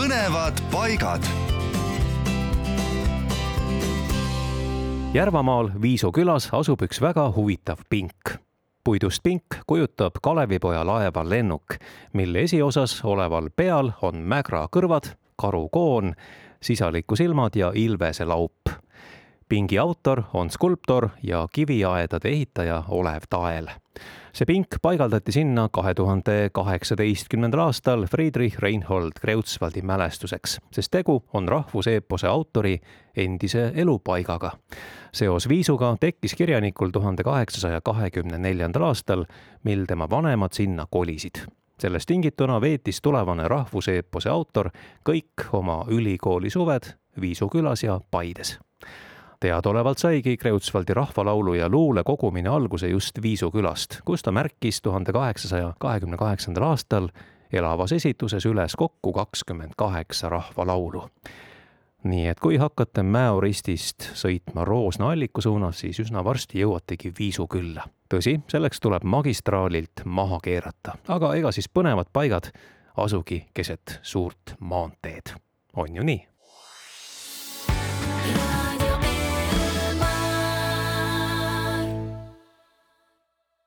põnevad paigad. Järvamaal Viisu külas asub üks väga huvitav pink. puidust pink kujutab Kalevipoja laeva lennuk, mille esiosas oleval peal on mägra kõrvad, karukoon, sisaliku silmad ja ilvese laup. Pingi autor on skulptor ja kiviaedade ehitaja Olev Tael. See pink paigaldati sinna kahe tuhande kaheksateistkümnendal aastal Friedrich Reinhold Kreutzwaldi mälestuseks, sest tegu on rahvuseepose autori endise elupaigaga. seos viisuga tekkis kirjanikul tuhande kaheksasaja kahekümne neljandal aastal, mil tema vanemad sinna kolisid. Sellest tingituna veetis tulevane rahvuseepose autor kõik oma ülikooli suved Viisu külas ja Paides teadaolevalt saigi Kreutzwaldi rahvalaulu ja luule kogumine alguse just Viisu külast, kus ta märkis tuhande kaheksasaja kahekümne kaheksandal aastal elavas esituses üles kokku kakskümmend kaheksa rahvalaulu. nii et kui hakkate Mäo-Ristist sõitma Roosna alliku suunas, siis üsna varsti jõuategi Viisu külla. tõsi, selleks tuleb magistraalilt maha keerata, aga ega siis põnevad paigad asugi keset suurt maanteed. on ju nii?